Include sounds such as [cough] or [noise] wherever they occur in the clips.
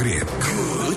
Грек.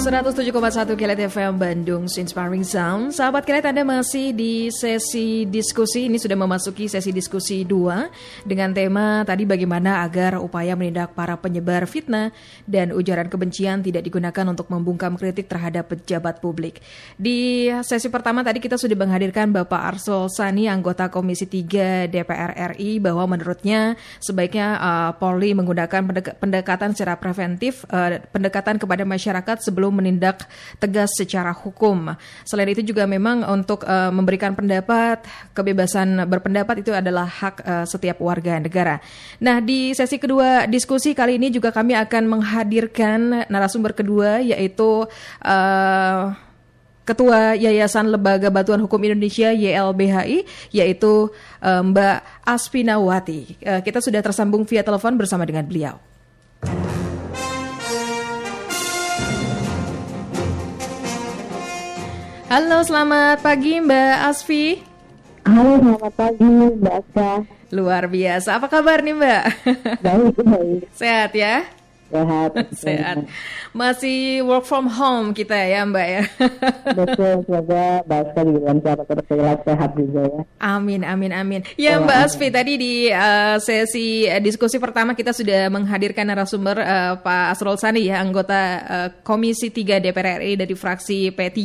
Good to Great. 107,1 Kilat FM Bandung Inspiring Sound. Sahabat Kilat Anda masih di sesi diskusi. Ini sudah memasuki sesi diskusi 2 dengan tema tadi bagaimana agar upaya menindak para penyebar fitnah dan ujaran kebencian tidak digunakan untuk membungkam kritik terhadap pejabat publik. Di sesi pertama tadi kita sudah menghadirkan Bapak Arsul Sani anggota Komisi 3 DPR RI bahwa menurutnya sebaiknya uh, Polri menggunakan pendek pendekatan secara preventif uh, pendekatan kepada masyarakat sebelum menindak tegas secara hukum. Selain itu juga memang untuk uh, memberikan pendapat, kebebasan berpendapat itu adalah hak uh, setiap warga negara. Nah, di sesi kedua diskusi kali ini juga kami akan menghadirkan narasumber kedua yaitu uh, Ketua Yayasan Lembaga Batuan Hukum Indonesia YLBHI yaitu Mbak Aspinawati. Kita sudah tersambung via telepon bersama dengan beliau. Halo, selamat pagi Mbak Asfi. Halo, selamat pagi Mbak Aska. Luar biasa. Apa kabar nih Mbak? Baik, baik. [laughs] Sehat ya? Sehat. [laughs] Sehat. Masih work from home kita ya Mbak ya? [laughs] Betul, semoga Mbak Aska juga lancar terus sehat juga ya. Amin, amin, amin. Ya Mbak Asfi, tadi di uh, sesi uh, diskusi pertama kita sudah menghadirkan narasumber uh, Pak Asrul Sani ya, anggota uh, Komisi 3 DPR RI dari fraksi P3.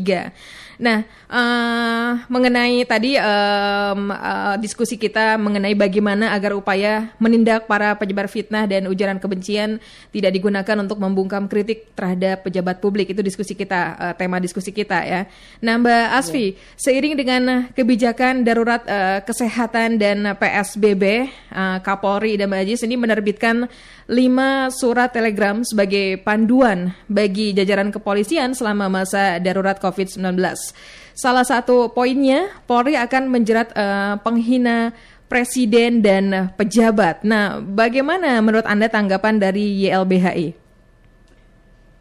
Nah, uh, mengenai tadi um, uh, diskusi kita mengenai bagaimana agar upaya menindak para penyebar fitnah dan ujaran kebencian tidak digunakan untuk membungkam kritik terhadap pejabat publik itu diskusi kita, uh, tema diskusi kita ya. Nah, Mbak Asfi, ya. seiring dengan kebijakan darurat uh, kesehatan dan PSBB, uh, Kapolri dan Mbak Ajis ini menerbitkan lima surat telegram sebagai panduan bagi jajaran kepolisian selama masa darurat COVID-19. Salah satu poinnya, Polri akan menjerat uh, penghina presiden dan pejabat. Nah, bagaimana menurut Anda tanggapan dari YLBHI?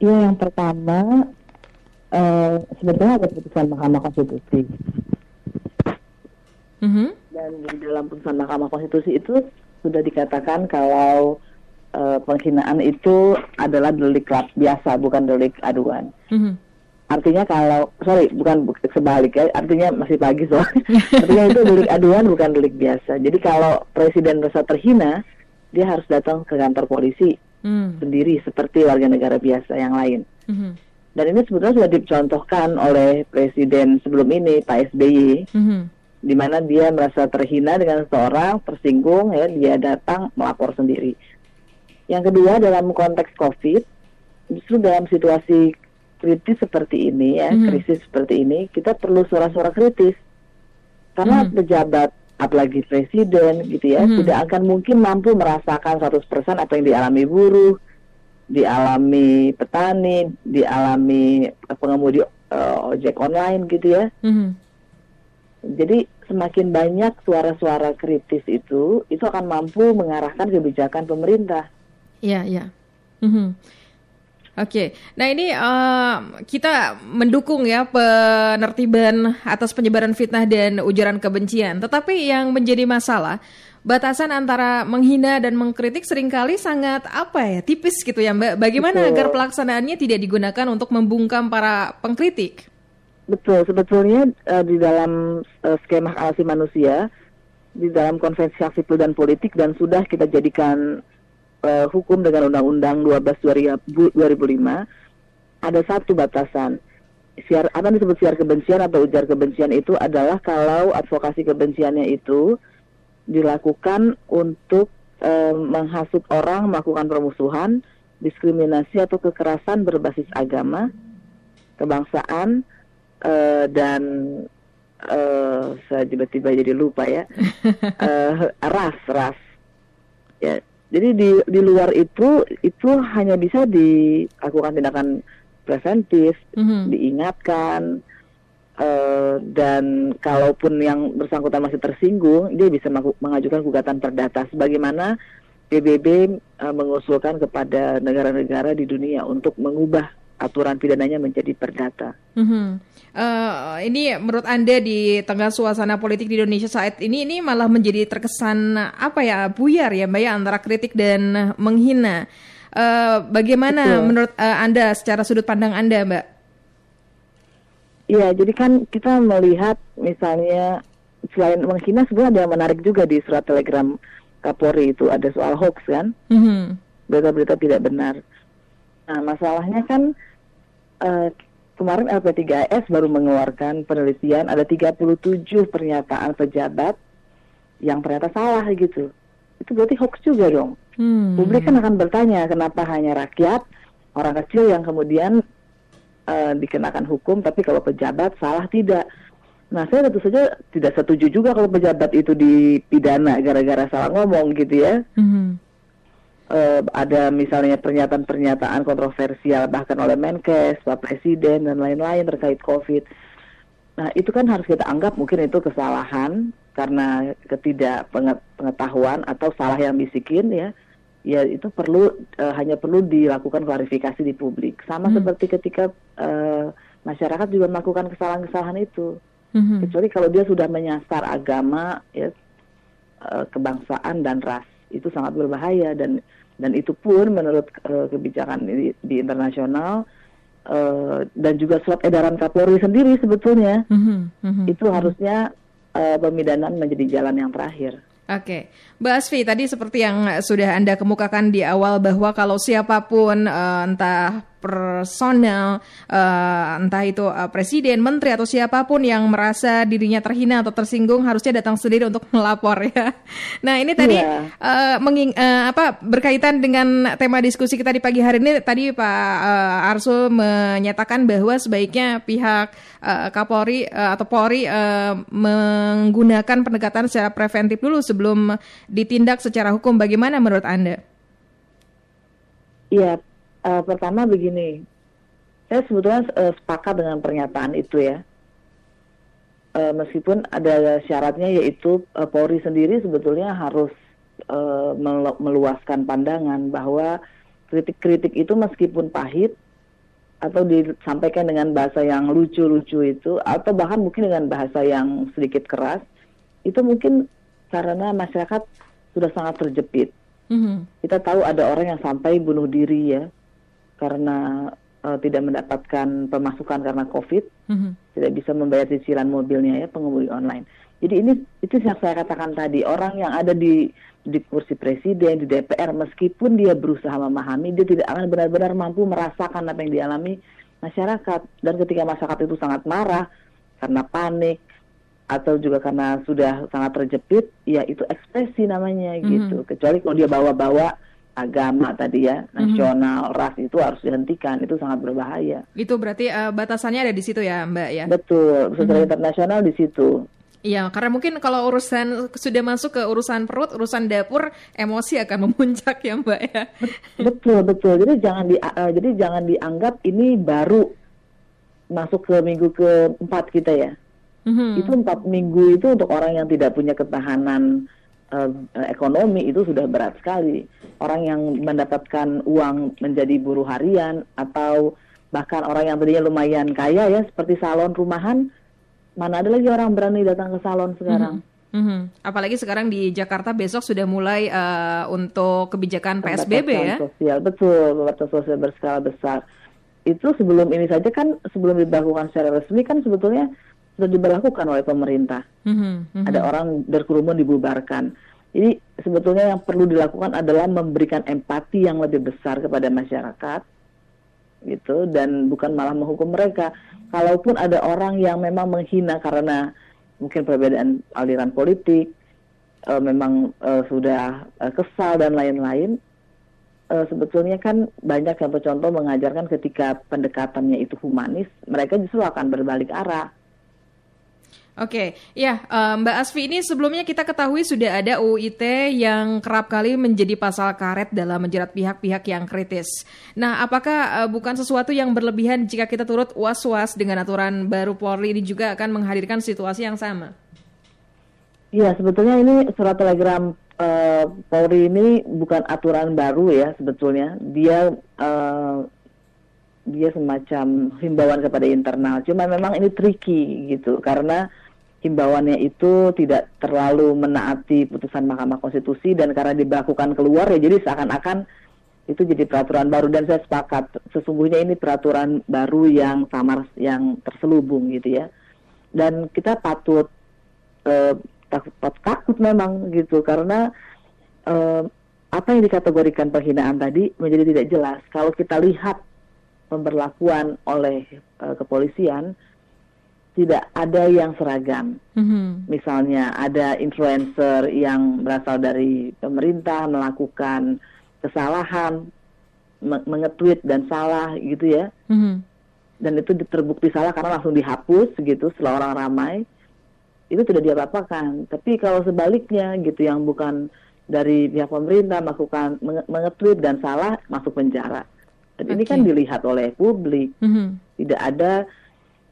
Ya, yang pertama, uh, sebetulnya ada putusan Mahkamah Konstitusi. Mm -hmm. Dan di dalam putusan Mahkamah Konstitusi itu sudah dikatakan kalau uh, penghinaan itu adalah delik biasa, bukan delik aduan. Mm -hmm artinya kalau sorry bukan sebaliknya artinya masih pagi so [laughs] artinya itu delik aduan bukan delik biasa jadi kalau presiden merasa terhina dia harus datang ke kantor polisi hmm. sendiri seperti warga negara biasa yang lain hmm. dan ini sebetulnya sudah dicontohkan oleh presiden sebelum ini Pak SBY hmm. di mana dia merasa terhina dengan seorang tersinggung ya dia datang melapor sendiri yang kedua dalam konteks COVID justru dalam situasi kritis seperti ini ya, mm-hmm. krisis seperti ini, kita perlu suara-suara kritis. Karena mm-hmm. pejabat apalagi presiden gitu ya, mm-hmm. tidak akan mungkin mampu merasakan 100% apa yang dialami buruh, dialami petani, dialami pengemudi uh, ojek online gitu ya. Mm-hmm. Jadi semakin banyak suara-suara kritis itu, itu akan mampu mengarahkan kebijakan pemerintah. Iya, iya. Mm-hmm. Oke, nah ini uh, kita mendukung ya penertiban atas penyebaran fitnah dan ujaran kebencian. Tetapi yang menjadi masalah batasan antara menghina dan mengkritik sering kali sangat apa ya tipis gitu ya Mbak. Bagaimana Betul. agar pelaksanaannya tidak digunakan untuk membungkam para pengkritik? Betul, sebetulnya uh, di dalam uh, skema hak asasi manusia, di dalam konvensi hak sipil dan politik dan sudah kita jadikan uh, hukum dengan Undang-Undang 12 2005 ada satu batasan. Siar apa disebut siar kebencian atau ujar kebencian itu adalah kalau advokasi kebenciannya itu dilakukan untuk uh, menghasut orang melakukan permusuhan, diskriminasi atau kekerasan berbasis agama, kebangsaan uh, dan uh, saya tiba-tiba jadi lupa ya uh, [laughs] ras ras ya jadi di di luar itu itu hanya bisa dilakukan tindakan preventif, mm-hmm. diingatkan uh, dan kalaupun yang bersangkutan masih tersinggung, dia bisa mengajukan gugatan perdata. Sebagaimana PBB uh, eh, mengusulkan kepada negara-negara di dunia untuk mengubah aturan pidananya menjadi perdata. Mm-hmm. Uh, ini menurut anda di tengah suasana politik di Indonesia saat ini ini malah menjadi terkesan apa ya buyar ya mbak ya antara kritik dan menghina. Uh, bagaimana Betul. menurut uh, Anda secara sudut pandang Anda, Mbak? Iya, jadi kan kita melihat misalnya selain menghina sebenarnya ada yang menarik juga di surat telegram Kapolri itu ada soal hoax kan, mm-hmm. berita-berita tidak benar. Nah masalahnya kan uh, kemarin LP3S baru mengeluarkan penelitian ada 37 pernyataan pejabat yang ternyata salah gitu. Itu berarti hoax juga dong. Hmm. Publik kan akan bertanya kenapa hanya rakyat orang kecil yang kemudian uh, dikenakan hukum, tapi kalau pejabat salah tidak. Nah, saya tentu saja tidak setuju juga kalau pejabat itu dipidana gara-gara salah ngomong gitu ya. Mm-hmm. Uh, ada misalnya pernyataan-pernyataan kontroversial bahkan oleh Menkes, Pak Presiden dan lain-lain terkait COVID. Nah, itu kan harus kita anggap mungkin itu kesalahan karena ketidakpengetahuan atau salah yang bisikin ya. Ya itu perlu uh, hanya perlu dilakukan klarifikasi di publik. Sama hmm. seperti ketika uh, masyarakat juga melakukan kesalahan-kesalahan itu hmm Kecuali kalau dia sudah menyasar agama, ya uh, kebangsaan dan ras itu sangat berbahaya dan dan itu pun menurut uh, kebijakan di, di internasional uh, dan juga surat edaran Kapolri sendiri sebetulnya mm-hmm. Mm-hmm. itu harusnya uh, pemidanan menjadi jalan yang terakhir. Oke, Mbak Asfi, tadi seperti yang sudah Anda kemukakan di awal bahwa kalau siapa pun uh, entah personel, uh, entah itu uh, presiden, menteri atau siapa pun yang merasa dirinya terhina atau tersinggung harusnya datang sendiri untuk [laughs] melapor ya. Nah ini tadi yeah. Iya. uh, menging, uh, apa berkaitan dengan tema diskusi kita di pagi hari ini tadi Pak uh, Arsul menyatakan bahwa sebaiknya pihak uh, Kapolri uh, atau Polri uh, menggunakan pendekatan secara preventif dulu sebelum ditindak secara hukum. Bagaimana menurut Anda? Iya, uh, pertama begini, saya sebetulnya uh, sepakat dengan pernyataan itu ya. Uh, meskipun ada syaratnya yaitu uh, Polri sendiri sebetulnya harus uh, meluaskan pandangan bahwa kritik-kritik itu meskipun pahit atau disampaikan dengan bahasa yang lucu-lucu itu atau bahkan mungkin dengan bahasa yang sedikit keras itu mungkin karena masyarakat sudah sangat terjepit. Mm -hmm. Kita tahu ada orang yang sampai bunuh diri ya karena uh, tidak mendapatkan pemasukan karena COVID, mm-hmm. tidak bisa membayar cicilan mobilnya ya pengemudi online. Jadi ini itu yang saya katakan tadi orang yang ada di di kursi presiden di DPR meskipun dia berusaha memahami dia tidak akan benar-benar mampu merasakan apa yang dialami masyarakat dan ketika masyarakat itu sangat marah karena panik atau juga karena sudah sangat terjepit ya itu ekspresi namanya mm-hmm. gitu kecuali kalau dia bawa-bawa agama tadi ya mhm. nasional mm-hmm. ras itu harus dihentikan itu sangat berbahaya itu berarti uh, batasannya ada di situ ya mbak ya betul secara mm-hmm. internasional di situ Iya, karena mungkin kalau urusan sudah masuk ke urusan perut, urusan dapur, emosi akan [laughs] memuncak ya, Mbak ya. Betul, betul. Jadi jangan di uh, jadi jangan dianggap ini baru masuk ke minggu keempat kita ya. Mm-hmm. Itu empat minggu itu untuk orang yang tidak punya ketahanan uh, ekonomi itu sudah berat sekali. Orang yang mendapatkan uang menjadi buruh harian atau bahkan orang yang tadinya lumayan kaya ya seperti salon rumahan, mana ada lagi orang berani datang ke salon sekarang? Mm -hmm. Mm -hmm. Apalagi sekarang di Jakarta besok sudah mulai uh, untuk kebijakan PSBB ya? Sosial betul, pembatasan sosial berskala besar. Itu sebelum ini saja kan sebelum diberlakukan secara resmi kan sebetulnya sudah diberlakukan oleh pemerintah. Mm-hmm, Ada orang berkerumun dibubarkan. Jadi sebetulnya yang perlu dilakukan adalah memberikan empati yang lebih besar kepada masyarakat, gitu, dan bukan malah menghukum mereka. Kalaupun ada orang yang memang menghina karena mungkin perbedaan aliran politik, uh, memang uh, sudah uh, kesal dan lain-lain, uh, sebetulnya kan banyak contoh-contoh mengajarkan ketika pendekatannya itu humanis, mereka justru akan berbalik arah Oke, okay. ya uh, Mbak Asfi ini sebelumnya kita ketahui sudah ada UU ITE yang kerap kali menjadi pasal karet dalam menjerat pihak-pihak yang kritis. Nah, apakah uh, bukan sesuatu yang berlebihan jika kita turut was-was dengan aturan baru Polri ini juga akan menghadirkan situasi yang sama? Iya, sebetulnya ini surat telegram uh, Polri ini bukan aturan baru ya sebetulnya. Dia uh, dia semacam himbauan kepada internal. Cuma memang ini tricky gitu karena himbauannya itu tidak terlalu menaati putusan Mahkamah Konstitusi dan karena diberlakukan keluar ya jadi seakan-akan itu jadi peraturan baru. Dan saya sepakat sesungguhnya ini peraturan baru yang samar yang terselubung gitu ya. Dan kita patut uh, takut takut memang gitu karena uh, apa yang dikategorikan penghinaan tadi menjadi tidak jelas. Kalau kita lihat pemberlakuan oleh uh, kepolisian tidak ada yang seragam. Mm-hmm. Misalnya ada influencer yang berasal dari pemerintah melakukan kesalahan, mengetweet dan salah gitu ya. Mm-hmm. Dan itu terbukti salah karena langsung dihapus gitu setelah orang ramai. Itu tidak diapa-apakan. Tapi kalau sebaliknya gitu yang bukan dari pihak pemerintah melakukan mengetweet dan salah masuk penjara. Dan okay. ini kan dilihat oleh publik. Mm-hmm. Tidak ada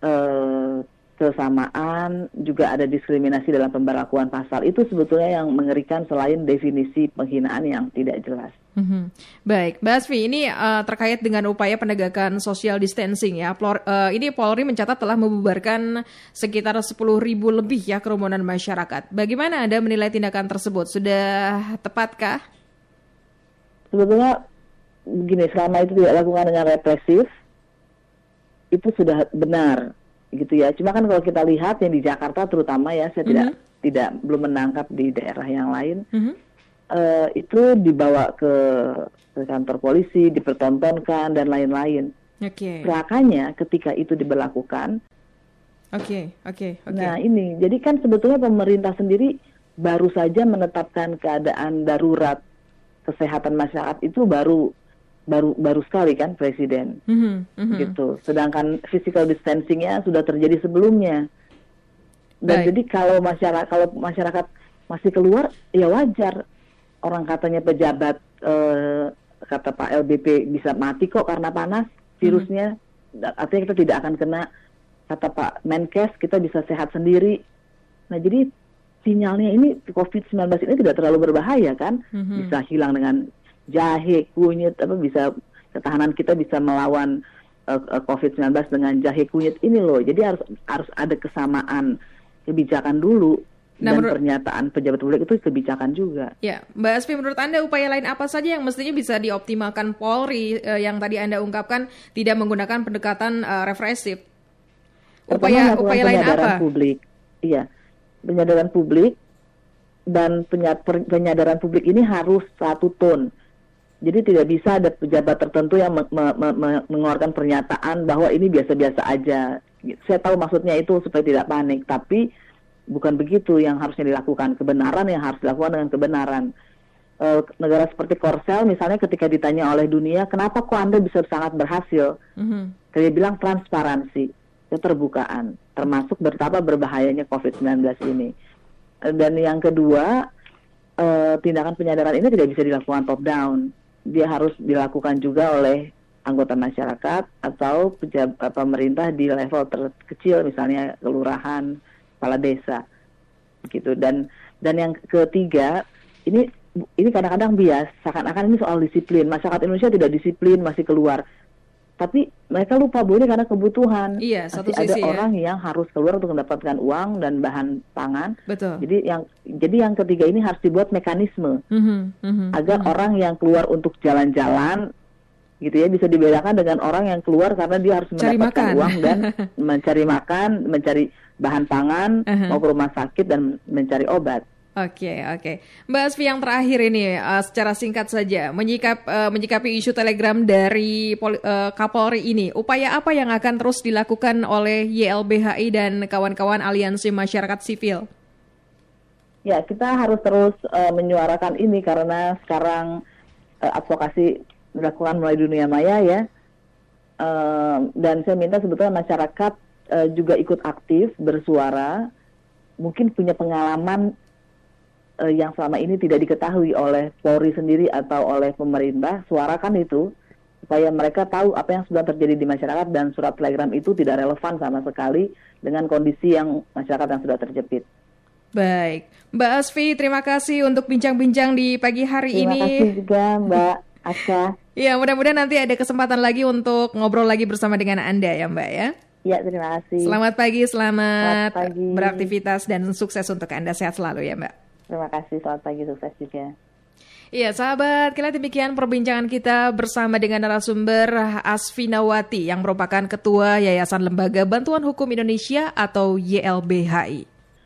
uh, kesamaan, juga ada diskriminasi dalam pemberlakuan pasal. Itu sebetulnya yang mengerikan selain definisi penghinaan yang tidak jelas. Mm-hmm. Baik, Mbak Asfi, ini uh, terkait dengan upaya penegakan social distancing ya. Plor, uh, ini Polri mencatat telah membubarkan sekitar 10 ribu lebih ya kerumunan masyarakat. Bagaimana Anda menilai tindakan tersebut? Sudah tepatkah? Sebetulnya begini, selama itu tidak dilakukan dengan represif, itu sudah benar gitu ya. Cuma kan kalau kita lihat yang di Jakarta terutama ya, saya mm -hmm. tidak mm-hmm. tidak belum menangkap di daerah yang lain. Mm -hmm. uh, itu dibawa ke, ke kantor polisi, dipertontonkan dan lain-lain. Oke. Okay. ketika itu diberlakukan. Oke, okay, oke, okay, oke. Okay. Nah ini, jadi kan sebetulnya pemerintah sendiri baru saja menetapkan keadaan darurat kesehatan masyarakat itu baru baru baru sekali kan presiden mm-hmm, mm-hmm. gitu sedangkan physical distancingnya sudah terjadi sebelumnya dan Baik. jadi kalau masyarakat kalau masyarakat masih keluar ya wajar orang katanya pejabat eh, kata Pak LBP bisa mati kok karena panas virusnya mm-hmm. artinya kita tidak akan kena kata Pak Menkes kita bisa sehat sendiri nah jadi sinyalnya ini COVID-19 ini tidak terlalu berbahaya kan mm-hmm. bisa hilang dengan jahe, kunyit, apa bisa ketahanan kita bisa melawan uh, uh, COVID-19 dengan jahe kunyit ini loh. Jadi harus harus ada kesamaan kebijakan dulu nah, dan menurut, pernyataan pejabat publik itu kebijakan juga. Ya, Mbak Asfi, menurut Anda upaya lain apa saja yang mestinya bisa dioptimalkan Polri uh, yang tadi Anda ungkapkan tidak menggunakan pendekatan uh, represif? Upaya upaya lain apa? Publik, iya, penyadaran publik dan penyadaran publik ini harus satu tone jadi tidak bisa ada pejabat tertentu yang me me me mengeluarkan pernyataan bahwa ini biasa-biasa aja. Saya tahu maksudnya itu supaya tidak panik, tapi bukan begitu yang harusnya dilakukan. Kebenaran yang harus dilakukan dengan kebenaran. E, negara seperti Korsel misalnya ketika ditanya oleh dunia, kenapa kok Anda bisa sangat berhasil? Mm -hmm. Dia bilang transparansi, keterbukaan, termasuk betapa berbahayanya COVID-19 ini. Dan yang kedua, e, tindakan penyadaran ini tidak bisa dilakukan top down dia harus dilakukan juga oleh anggota masyarakat atau pejabat pemerintah di level terkecil misalnya kelurahan, kepala desa gitu. Dan dan yang ketiga ini ini kadang-kadang bias seakan-akan ini soal disiplin. Masyarakat Indonesia tidak disiplin masih keluar tapi mereka lupa bahwa ini karena kebutuhan. Iya, satu Masih sisi ada ya. orang yang harus keluar untuk mendapatkan uang dan bahan pangan. Betul. Jadi yang jadi yang ketiga ini harus dibuat mekanisme mm -hmm, mm -hmm, agar mm -hmm. orang yang keluar untuk jalan-jalan gitu ya bisa dibedakan dengan orang yang keluar karena dia harus Cari mendapatkan makan. uang dan [laughs] mencari makan, mencari bahan pangan, uh -huh. mau ke rumah sakit dan mencari obat. Oke, okay, oke. Okay. Mbak Asfi yang terakhir ini uh, secara singkat saja menyikap uh, menyikapi isu Telegram dari Pol, uh, Kapolri ini, upaya apa yang akan terus dilakukan oleh YLBHI dan kawan-kawan Aliansi Masyarakat Sipil? Ya, kita harus terus uh, menyuarakan ini karena sekarang uh, advokasi dilakukan mulai dunia maya ya. Uh, dan saya minta sebetulnya masyarakat uh, juga ikut aktif bersuara, mungkin punya pengalaman uh, yang selama ini tidak diketahui oleh Polri sendiri atau oleh pemerintah, suarakan itu supaya mereka tahu apa yang sudah terjadi di masyarakat dan surat telegram itu tidak relevan sama sekali dengan kondisi yang masyarakat yang sudah terjepit. Baik, Mbak Asfi, terima kasih untuk bincang-bincang di pagi hari terima ini. Terima kasih juga Mbak Asya. [laughs] Ya, mudah-mudahan nanti ada kesempatan lagi untuk ngobrol lagi bersama dengan Anda ya Mbak ya. Ya, terima kasih. Selamat pagi, selamat, selamat pagi. beraktivitas dan sukses untuk Anda. Sehat selalu ya Mbak. Terima kasih, selamat pagi, sukses juga. Iya, sahabat, kira demikian perbincangan kita bersama dengan narasumber Asfinawati yang merupakan Ketua Yayasan Lembaga Bantuan Hukum Indonesia atau YLBHI.